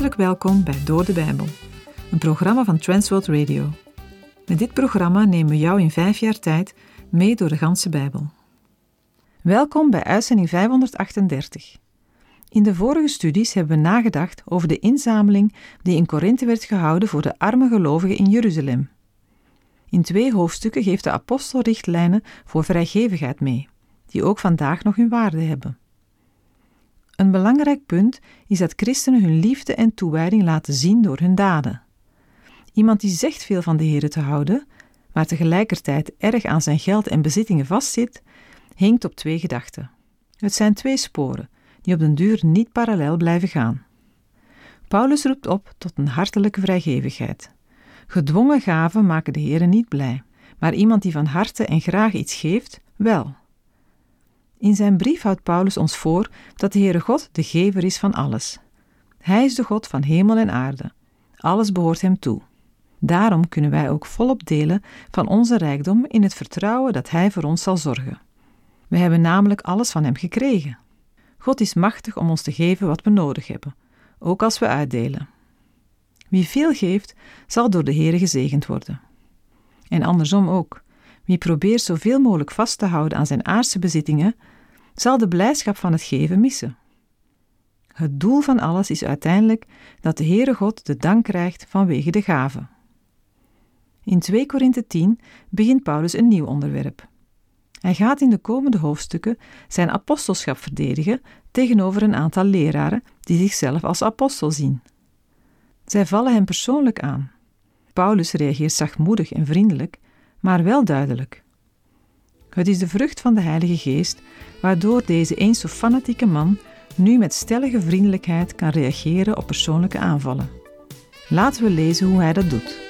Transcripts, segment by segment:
Hartelijk welkom bij Door de Bijbel, een programma van Transworld Radio. Met dit programma nemen we jou in vijf jaar tijd mee door de ganse Bijbel. Welkom bij uitzending 538. In de vorige studies hebben we nagedacht over de inzameling die in Korinthe werd gehouden voor de arme gelovigen in Jeruzalem. In twee hoofdstukken geeft de apostel richtlijnen voor vrijgevigheid mee, die ook vandaag nog hun waarde hebben. Een belangrijk punt is dat christenen hun liefde en toewijding laten zien door hun daden. Iemand die zegt veel van de Heer te houden, maar tegelijkertijd erg aan zijn geld en bezittingen vastzit, hinkt op twee gedachten. Het zijn twee sporen die op den duur niet parallel blijven gaan. Paulus roept op tot een hartelijke vrijgevigheid. Gedwongen gaven maken de Heer niet blij, maar iemand die van harte en graag iets geeft, wel. In zijn brief houdt Paulus ons voor dat de Heere God de gever is van alles. Hij is de God van hemel en aarde. Alles behoort hem toe. Daarom kunnen wij ook volop delen van onze rijkdom in het vertrouwen dat Hij voor ons zal zorgen. We hebben namelijk alles van Hem gekregen. God is machtig om ons te geven wat we nodig hebben, ook als we uitdelen. Wie veel geeft, zal door de Heere gezegend worden. En andersom ook. Wie probeert zoveel mogelijk vast te houden aan zijn aardse bezittingen, zal de blijdschap van het geven missen. Het doel van alles is uiteindelijk dat de Heere God de dank krijgt vanwege de gave. In 2 Korinthe 10 begint Paulus een nieuw onderwerp. Hij gaat in de komende hoofdstukken zijn apostelschap verdedigen tegenover een aantal leraren die zichzelf als apostel zien. Zij vallen hem persoonlijk aan. Paulus reageert zachtmoedig en vriendelijk, maar wel duidelijk. Het is de vrucht van de Heilige Geest, waardoor deze eens zo fanatieke man nu met stellige vriendelijkheid kan reageren op persoonlijke aanvallen. Laten we lezen hoe hij dat doet.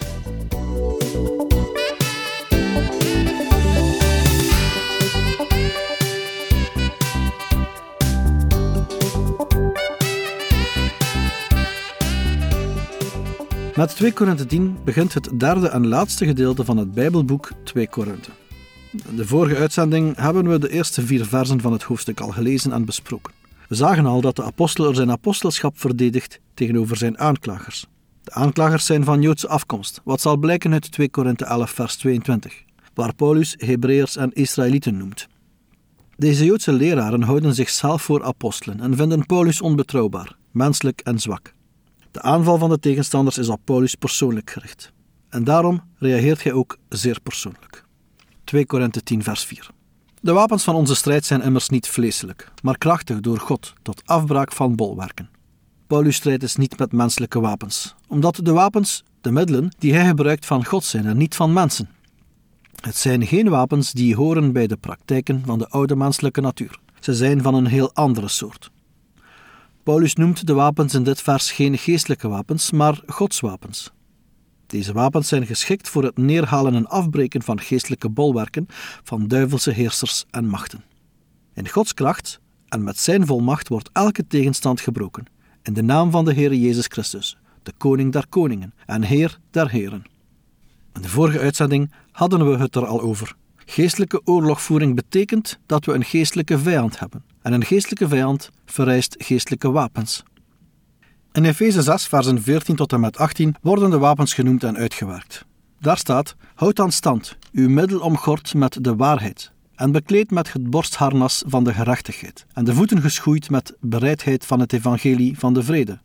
Met 2 Korinthe 10 begint het derde en laatste gedeelte van het Bijbelboek 2 Korinthe. In de vorige uitzending hebben we de eerste vier versen van het hoofdstuk al gelezen en besproken. We zagen al dat de apostel er zijn apostelschap verdedigt tegenover zijn aanklagers. De aanklagers zijn van Joodse afkomst, wat zal blijken uit 2 Korinthe 11 vers 22, waar Paulus Hebreërs en Israëlieten noemt. Deze Joodse leraren houden zichzelf voor apostelen en vinden Paulus onbetrouwbaar, menselijk en zwak. De aanval van de tegenstanders is op Paulus persoonlijk gericht. En daarom reageert hij ook zeer persoonlijk. 2 Korinthe 10 vers 4 De wapens van onze strijd zijn immers niet vleeselijk, maar krachtig door God tot afbraak van bolwerken. Paulus strijd is niet met menselijke wapens, omdat de wapens, de middelen die hij gebruikt van God zijn en niet van mensen. Het zijn geen wapens die horen bij de praktijken van de oude menselijke natuur. Ze zijn van een heel andere soort. Paulus noemt de wapens in dit vers geen geestelijke wapens, maar godswapens. Deze wapens zijn geschikt voor het neerhalen en afbreken van geestelijke bolwerken van duivelse heersers en machten. In Gods kracht en met zijn volmacht wordt elke tegenstand gebroken, in de naam van de Heer Jezus Christus, de Koning der Koningen en Heer der Heren. In de vorige uitzending hadden we het er al over. Geestelijke oorlogvoering betekent dat we een geestelijke vijand hebben. En een geestelijke vijand vereist geestelijke wapens. In Efeze 6, versen 14 tot en met 18 worden de wapens genoemd en uitgewerkt. Daar staat: Houd dan stand, uw middel omgord met de waarheid, en bekleed met het borstharnas van de gerechtigheid, en de voeten geschoeid met bereidheid van het evangelie van de vrede.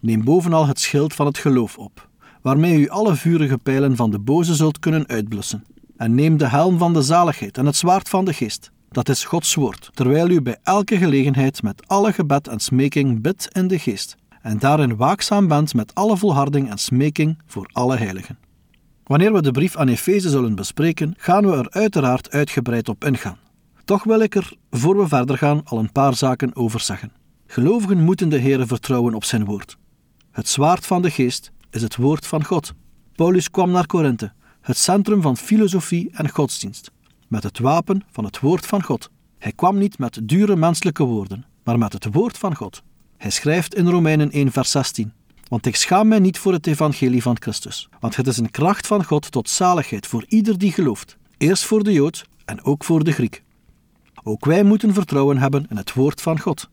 Neem bovenal het schild van het geloof op, waarmee u alle vurige pijlen van de boze zult kunnen uitblussen. En neem de helm van de zaligheid en het zwaard van de geest, dat is Gods woord, terwijl u bij elke gelegenheid met alle gebed en smeking bidt in de geest, en daarin waakzaam bent met alle volharding en smeking voor alle heiligen. Wanneer we de brief aan Efeze zullen bespreken, gaan we er uiteraard uitgebreid op ingaan. Toch wil ik er, voor we verder gaan, al een paar zaken over zeggen. Gelovigen moeten de Heere vertrouwen op zijn woord. Het zwaard van de geest is het woord van God. Paulus kwam naar Korinthe, het centrum van filosofie en godsdienst met het wapen van het woord van God. Hij kwam niet met dure menselijke woorden, maar met het woord van God. Hij schrijft in Romeinen 1, vers 16: Want ik schaam mij niet voor het evangelie van Christus, want het is een kracht van God tot zaligheid voor ieder die gelooft, eerst voor de Jood en ook voor de Griek. Ook wij moeten vertrouwen hebben in het woord van God.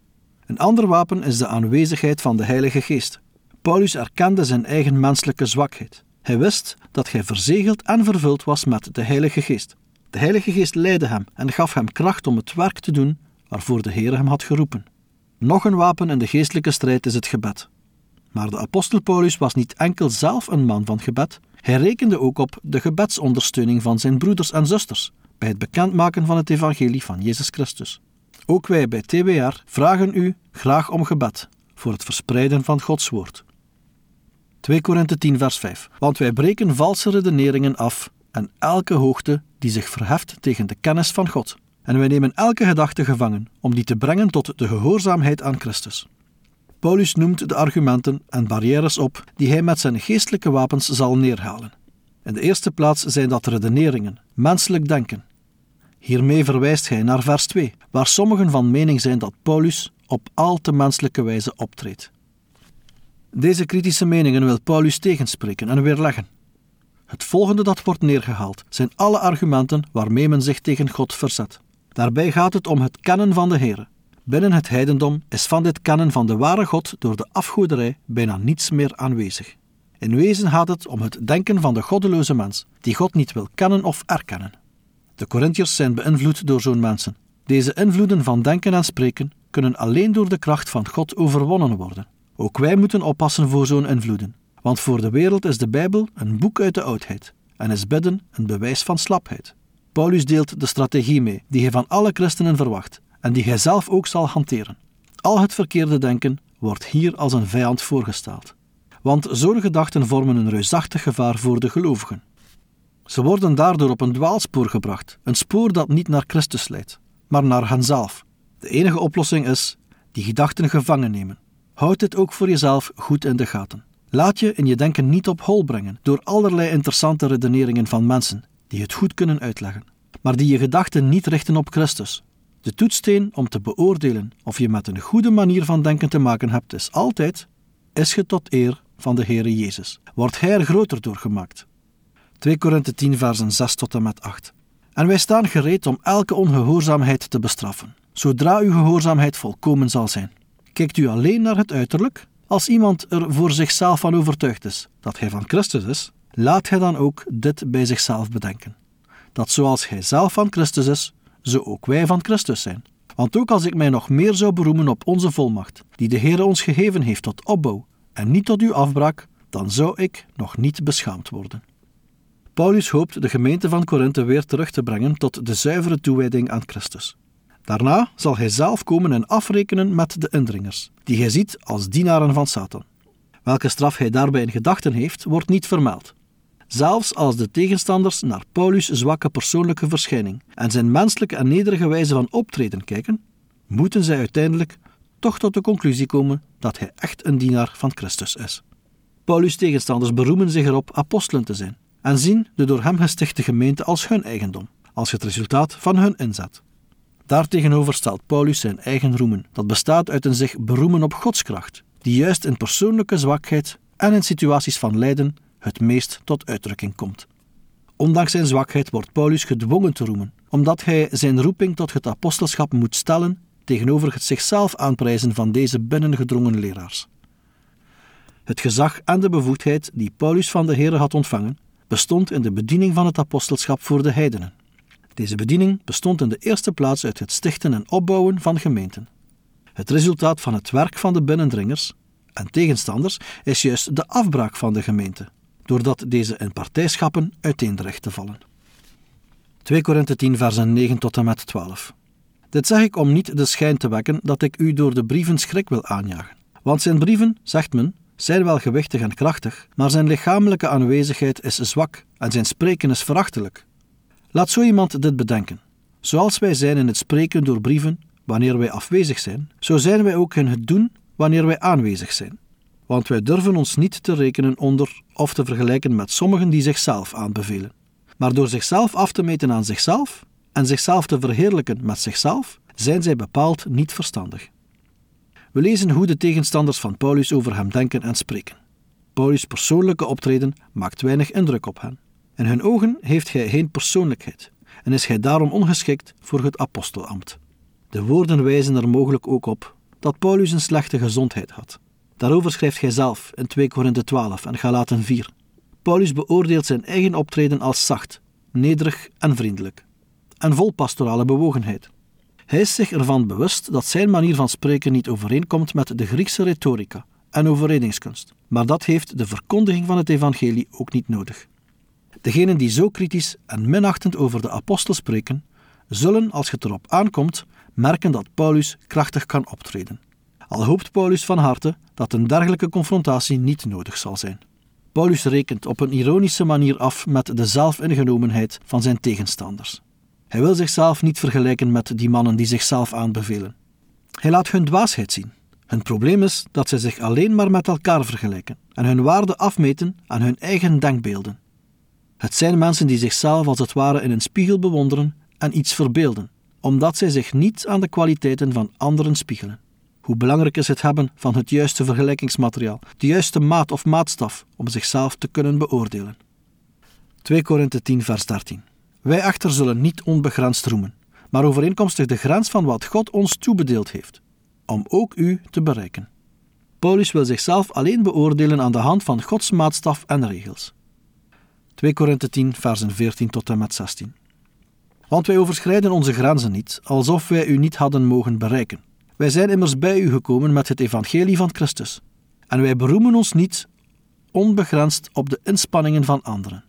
Een ander wapen is de aanwezigheid van de Heilige Geest. Paulus erkende zijn eigen menselijke zwakheid. Hij wist dat hij verzegeld en vervuld was met de Heilige Geest. De Heilige Geest leidde hem en gaf hem kracht om het werk te doen waarvoor de Heer hem had geroepen. Nog een wapen in de geestelijke strijd is het gebed. Maar de apostel Paulus was niet enkel zelf een man van gebed, hij rekende ook op de gebedsondersteuning van zijn broeders en zusters bij het bekendmaken van het evangelie van Jezus Christus. Ook wij bij TWR vragen u graag om gebed voor het verspreiden van Gods woord. 2 Korinthe 10 vers 5 Want wij breken valse redeneringen af en elke hoogte die zich verheft tegen de kennis van God. En wij nemen elke gedachte gevangen om die te brengen tot de gehoorzaamheid aan Christus. Paulus noemt de argumenten en barrières op die hij met zijn geestelijke wapens zal neerhalen. In de eerste plaats zijn dat redeneringen, menselijk denken. Hiermee verwijst hij naar vers 2, waar sommigen van mening zijn dat Paulus op al te menselijke wijze optreedt. Deze kritische meningen wil Paulus tegenspreken en weerleggen. Het volgende dat wordt neergehaald zijn alle argumenten waarmee men zich tegen God verzet. Daarbij gaat het om het kennen van de Heer. Binnen het heidendom is van dit kennen van de ware God door de afgoderij bijna niets meer aanwezig. In wezen gaat het om het denken van de goddeloze mens, die God niet wil kennen of erkennen. De Corinthiërs zijn beïnvloed door zo'n mensen. Deze invloeden van denken en spreken kunnen alleen door de kracht van God overwonnen worden. Ook wij moeten oppassen voor zo'n invloeden, want voor de wereld is de Bijbel een boek uit de oudheid en is bidden een bewijs van slapheid. Paulus deelt de strategie mee die hij van alle christenen verwacht en die hij zelf ook zal hanteren. Al het verkeerde denken wordt hier als een vijand voorgesteld. Want zo'n gedachten vormen een reusachtig gevaar voor de gelovigen. Ze worden daardoor op een dwaalspoor gebracht, een spoor dat niet naar Christus leidt, maar naar henzelf. De enige oplossing is die gedachten gevangen nemen. Houd dit ook voor jezelf goed in de gaten. Laat je in je denken niet op hol brengen door allerlei interessante redeneringen van mensen die het goed kunnen uitleggen, maar die je gedachten niet richten op Christus. De toetssteen om te beoordelen of je met een goede manier van denken te maken hebt, is altijd: is je tot eer van de Heere Jezus? Wordt Hij er groter door gemaakt? 2 Korinthe 10, versen 6 tot en met 8. En wij staan gereed om elke ongehoorzaamheid te bestraffen, zodra uw gehoorzaamheid volkomen zal zijn. Kijkt u alleen naar het uiterlijk? Als iemand er voor zichzelf van overtuigd is dat hij van Christus is, laat hij dan ook dit bij zichzelf bedenken: dat zoals hij zelf van Christus is, zo ook wij van Christus zijn. Want ook als ik mij nog meer zou beroemen op onze volmacht, die de Heer ons gegeven heeft tot opbouw en niet tot uw afbraak, dan zou ik nog niet beschaamd worden. Paulus hoopt de gemeente van Korinthe weer terug te brengen tot de zuivere toewijding aan Christus. Daarna zal hij zelf komen en afrekenen met de indringers, die hij ziet als dienaren van Satan. Welke straf hij daarbij in gedachten heeft, wordt niet vermeld. Zelfs als de tegenstanders naar Paulus' zwakke persoonlijke verschijning en zijn menselijke en nederige wijze van optreden kijken, moeten zij uiteindelijk toch tot de conclusie komen dat hij echt een dienaar van Christus is. Paulus' tegenstanders beroemen zich erop apostelen te zijn en zien de door hem gestichte gemeente als hun eigendom, als het resultaat van hun inzet. Daartegenover stelt Paulus zijn eigen roemen, dat bestaat uit een zich beroemen op Gods kracht, die juist in persoonlijke zwakheid en in situaties van lijden het meest tot uitdrukking komt. Ondanks zijn zwakheid wordt Paulus gedwongen te roemen, omdat hij zijn roeping tot het apostelschap moet stellen tegenover het zichzelf aanprijzen van deze binnengedrongen leraars. Het gezag en de bevoegdheid die Paulus van de Heer had ontvangen, bestond in de bediening van het apostelschap voor de heidenen. Deze bediening bestond in de eerste plaats uit het stichten en opbouwen van gemeenten. Het resultaat van het werk van de binnendringers en tegenstanders is juist de afbraak van de gemeente, doordat deze in partijschappen uiteendrecht te vallen. 2 Korinthe 10 versen 9 tot en met 12 Dit zeg ik om niet de schijn te wekken dat ik u door de brieven schrik wil aanjagen. Want zijn brieven, zegt men, zijn wel gewichtig en krachtig, maar zijn lichamelijke aanwezigheid is zwak en zijn spreken is verachtelijk. Laat zo iemand dit bedenken. Zoals wij zijn in het spreken door brieven wanneer wij afwezig zijn, zo zijn wij ook in het doen wanneer wij aanwezig zijn. Want wij durven ons niet te rekenen onder of te vergelijken met sommigen die zichzelf aanbevelen. Maar door zichzelf af te meten aan zichzelf en zichzelf te verheerlijken met zichzelf, zijn zij bepaald niet verstandig. We lezen hoe de tegenstanders van Paulus over hem denken en spreken. Paulus' persoonlijke optreden maakt weinig indruk op hen. In hun ogen heeft hij geen persoonlijkheid en is hij daarom ongeschikt voor het apostelambt. De woorden wijzen er mogelijk ook op dat Paulus een slechte gezondheid had. Daarover schrijft hij zelf in 2 Korinthe 12 en Galaten 4. Paulus beoordeelt zijn eigen optreden als zacht, nederig en vriendelijk, en vol pastorale bewogenheid. Hij is zich ervan bewust dat zijn manier van spreken niet overeenkomt met de Griekse retorica en overredingskunst, maar dat heeft de verkondiging van het evangelie ook niet nodig. Degenen die zo kritisch en minachtend over de apostel spreken, zullen, als het erop aankomt, merken dat Paulus krachtig kan optreden. Al hoopt Paulus van harte dat een dergelijke confrontatie niet nodig zal zijn. Paulus rekent op een ironische manier af met de zelfingenomenheid van zijn tegenstanders. Hij wil zichzelf niet vergelijken met die mannen die zichzelf aanbevelen. Hij laat hun dwaasheid zien. Hun probleem is dat zij zich alleen maar met elkaar vergelijken en hun waarde afmeten aan hun eigen denkbeelden. Het zijn mensen die zichzelf als het ware in een spiegel bewonderen en iets verbeelden, omdat zij zich niet aan de kwaliteiten van anderen spiegelen. Hoe belangrijk is het hebben van het juiste vergelijkingsmateriaal, de juiste maat of maatstaf om zichzelf te kunnen beoordelen. 2 Korinthe 10 vers 13 Wij echter zullen niet onbegrensd roemen, maar overeenkomstig de grens van wat God ons toebedeeld heeft, om ook u te bereiken. Paulus wil zichzelf alleen beoordelen aan de hand van Gods maatstaf en regels. 2 Korinthe 10 versen 14 tot en met 16 Want wij overschrijden onze grenzen niet, alsof wij u niet hadden mogen bereiken wij zijn immers bij u gekomen met het evangelie van Christus. En wij beroemen ons niet onbegrensd op de inspanningen van anderen.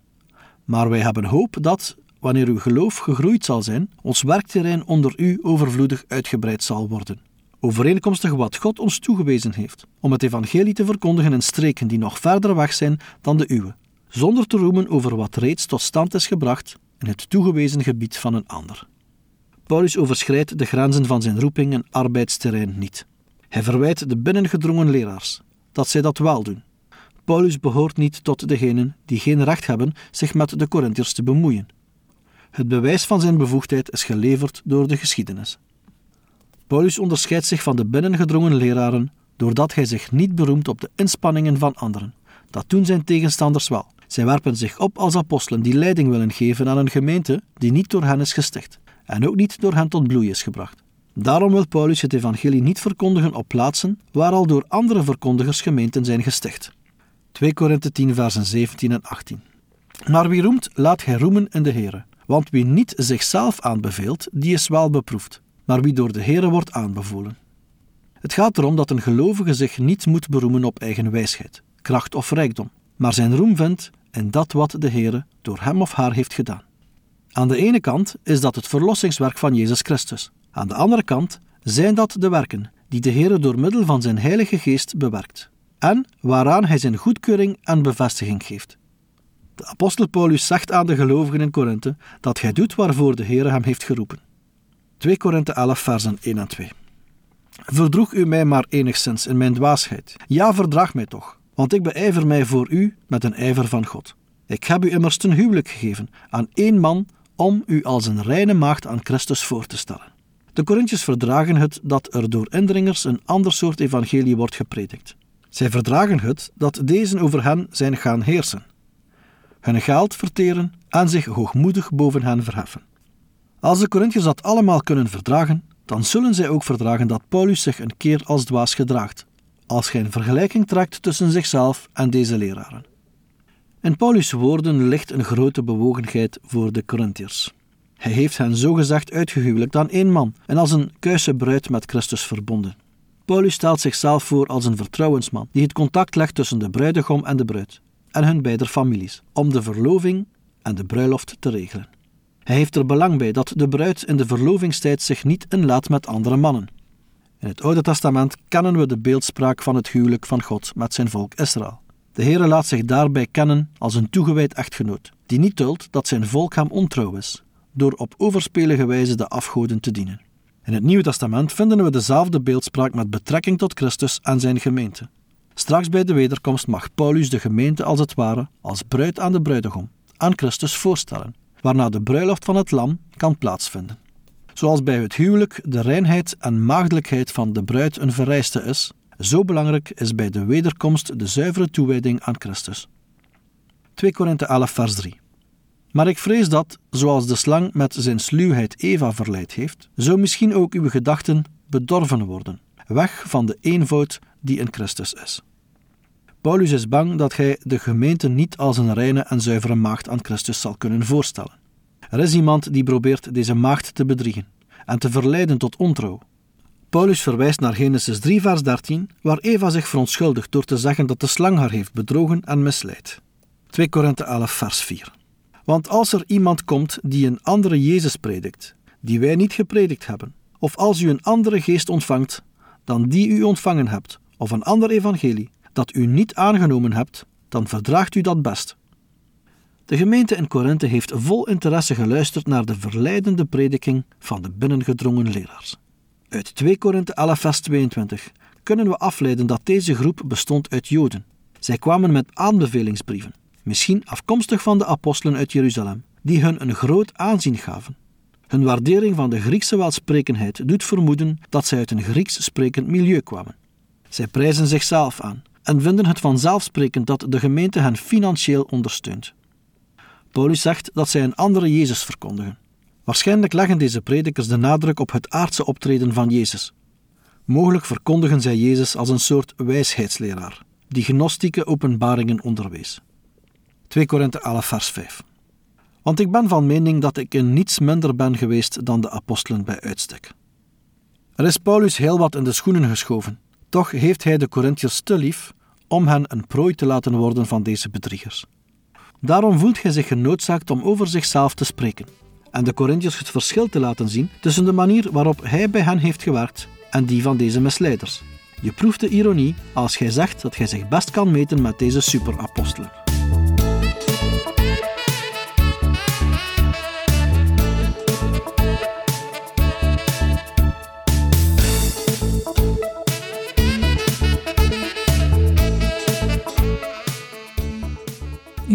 Maar wij hebben hoop dat, wanneer uw geloof gegroeid zal zijn, ons werkterrein onder u overvloedig uitgebreid zal worden. Overeenkomstig wat God ons toegewezen heeft, om het evangelie te verkondigen in streken die nog verder weg zijn dan de uwe, zonder te roemen over wat reeds tot stand is gebracht in het toegewezen gebied van een ander. Paulus overschrijdt de grenzen van zijn roeping en arbeidsterrein niet. Hij verwijt de binnengedrongen leraars dat zij dat wel doen. Paulus behoort niet tot degenen die geen recht hebben zich met de Corinthiërs te bemoeien. Het bewijs van zijn bevoegdheid is geleverd door de geschiedenis. Paulus onderscheidt zich van de binnengedrongen leraren doordat hij zich niet beroemt op de inspanningen van anderen. Dat doen zijn tegenstanders wel. Zij werpen zich op als apostelen die leiding willen geven aan een gemeente die niet door hen is gesticht en ook niet door hen tot bloei is gebracht. Daarom wil Paulus het evangelie niet verkondigen op plaatsen waar al door andere verkondigers gemeenten zijn gesticht. 2 Korinthe 10 versen 17 en 18 Maar wie roemt, laat hij roemen in de Here. Want wie niet zichzelf aanbeveelt, die is wel beproefd, maar wie door de Here wordt aanbevolen. Het gaat erom dat een gelovige zich niet moet beroemen op eigen wijsheid, kracht of rijkdom, maar zijn roem vindt in dat wat de Here door hem of haar heeft gedaan. Aan de ene kant is dat het verlossingswerk van Jezus Christus. Aan de andere kant zijn dat de werken die de Heer door middel van zijn Heilige Geest bewerkt en waaraan hij zijn goedkeuring en bevestiging geeft. De apostel Paulus zegt aan de gelovigen in Korinthe dat hij doet waarvoor de Heer hem heeft geroepen. 2 Korinthe 11 versen 1 en 2 Verdroeg u mij maar enigszins in mijn dwaasheid. Ja, verdraag mij toch, want ik beijver mij voor u met een ijver van God. Ik heb u immers ten huwelijk gegeven aan één man om u als een reine maagd aan Christus voor te stellen. De Corinthiërs verdragen het dat er door indringers een ander soort evangelie wordt gepredikt. Zij verdragen het dat deze over hen zijn gaan heersen, hun geld verteren en zich hoogmoedig boven hen verheffen. Als de Corinthiërs dat allemaal kunnen verdragen, dan zullen zij ook verdragen dat Paulus zich een keer als dwaas gedraagt, als gij een vergelijking trekt tussen zichzelf en deze leraren. In Paulus' woorden ligt een grote bewogenheid voor de Corinthiërs. Hij heeft hen zogezegd uitgehuwelijkt aan één man en als een kuise bruid met Christus verbonden. Paulus stelt zichzelf voor als een vertrouwensman die het contact legt tussen de bruidegom en de bruid en hun beide families om de verloving en de bruiloft te regelen. Hij heeft er belang bij dat de bruid in de verlovingstijd zich niet inlaat met andere mannen. In het Oude Testament kennen we de beeldspraak van het huwelijk van God met zijn volk Israël. De Heere laat zich daarbij kennen als een toegewijd echtgenoot, die niet duldt dat zijn volk hem ontrouw is, door op overspelige wijze de afgoden te dienen. In het Nieuwe Testament vinden we dezelfde beeldspraak met betrekking tot Christus en zijn gemeente. Straks bij de wederkomst mag Paulus de gemeente als het ware, als bruid aan de bruidegom, aan Christus voorstellen, waarna de bruiloft van het lam kan plaatsvinden. Zoals bij het huwelijk de reinheid en maagdelijkheid van de bruid een vereiste is, zo belangrijk is bij de wederkomst de zuivere toewijding aan Christus. 2 Korinthe 11 vers 3 Maar ik vrees dat, zoals de slang met zijn sluwheid Eva verleid heeft, zo misschien ook uw gedachten bedorven worden weg van de eenvoud die in Christus is. Paulus is bang dat hij de gemeente niet als een reine en zuivere maagd aan Christus zal kunnen voorstellen. Er is iemand die probeert deze maagd te bedriegen en te verleiden tot ontrouw. Paulus verwijst naar Genesis 3, vers 13, waar Eva zich verontschuldigt door te zeggen dat de slang haar heeft bedrogen en misleid. 2 Korinthe 11, vers 4. Want als er iemand komt die een andere Jezus predikt, die wij niet gepredikt hebben, of als u een andere geest ontvangt dan die u ontvangen hebt, of een ander evangelie dat u niet aangenomen hebt, dan verdraagt u dat best. De gemeente in Korinthe heeft vol interesse geluisterd naar de verleidende prediking van de binnengedrongen leraars. Uit 2 Korinthe 11 vers 22 kunnen we afleiden dat deze groep bestond uit Joden. Zij kwamen met aanbevelingsbrieven, misschien afkomstig van de apostelen uit Jeruzalem, die hun een groot aanzien gaven. Hun waardering van de Griekse welsprekendheid doet vermoeden dat zij uit een Grieks sprekend milieu kwamen. Zij prijzen zichzelf aan en vinden het vanzelfsprekend dat de gemeente hen financieel ondersteunt. Paulus zegt dat zij een andere Jezus verkondigen. Waarschijnlijk leggen deze predikers de nadruk op het aardse optreden van Jezus. Mogelijk verkondigen zij Jezus als een soort wijsheidsleraar, die gnostieke openbaringen onderwees. 2 Korinthe 11 vers 5 Want ik ben van mening dat ik in niets minder ben geweest dan de apostelen bij uitstek. Er is Paulus heel wat in de schoenen geschoven, toch heeft hij de Corinthiërs te lief om hen een prooi te laten worden van deze bedriegers. Daarom voelt hij zich genoodzaakt om over zichzelf te spreken en de Corinthiërs het verschil te laten zien tussen de manier waarop hij bij hen heeft gewerkt en die van deze misleiders. Je proeft de ironie als gij zegt dat gij zich best kan meten met deze superapostelen.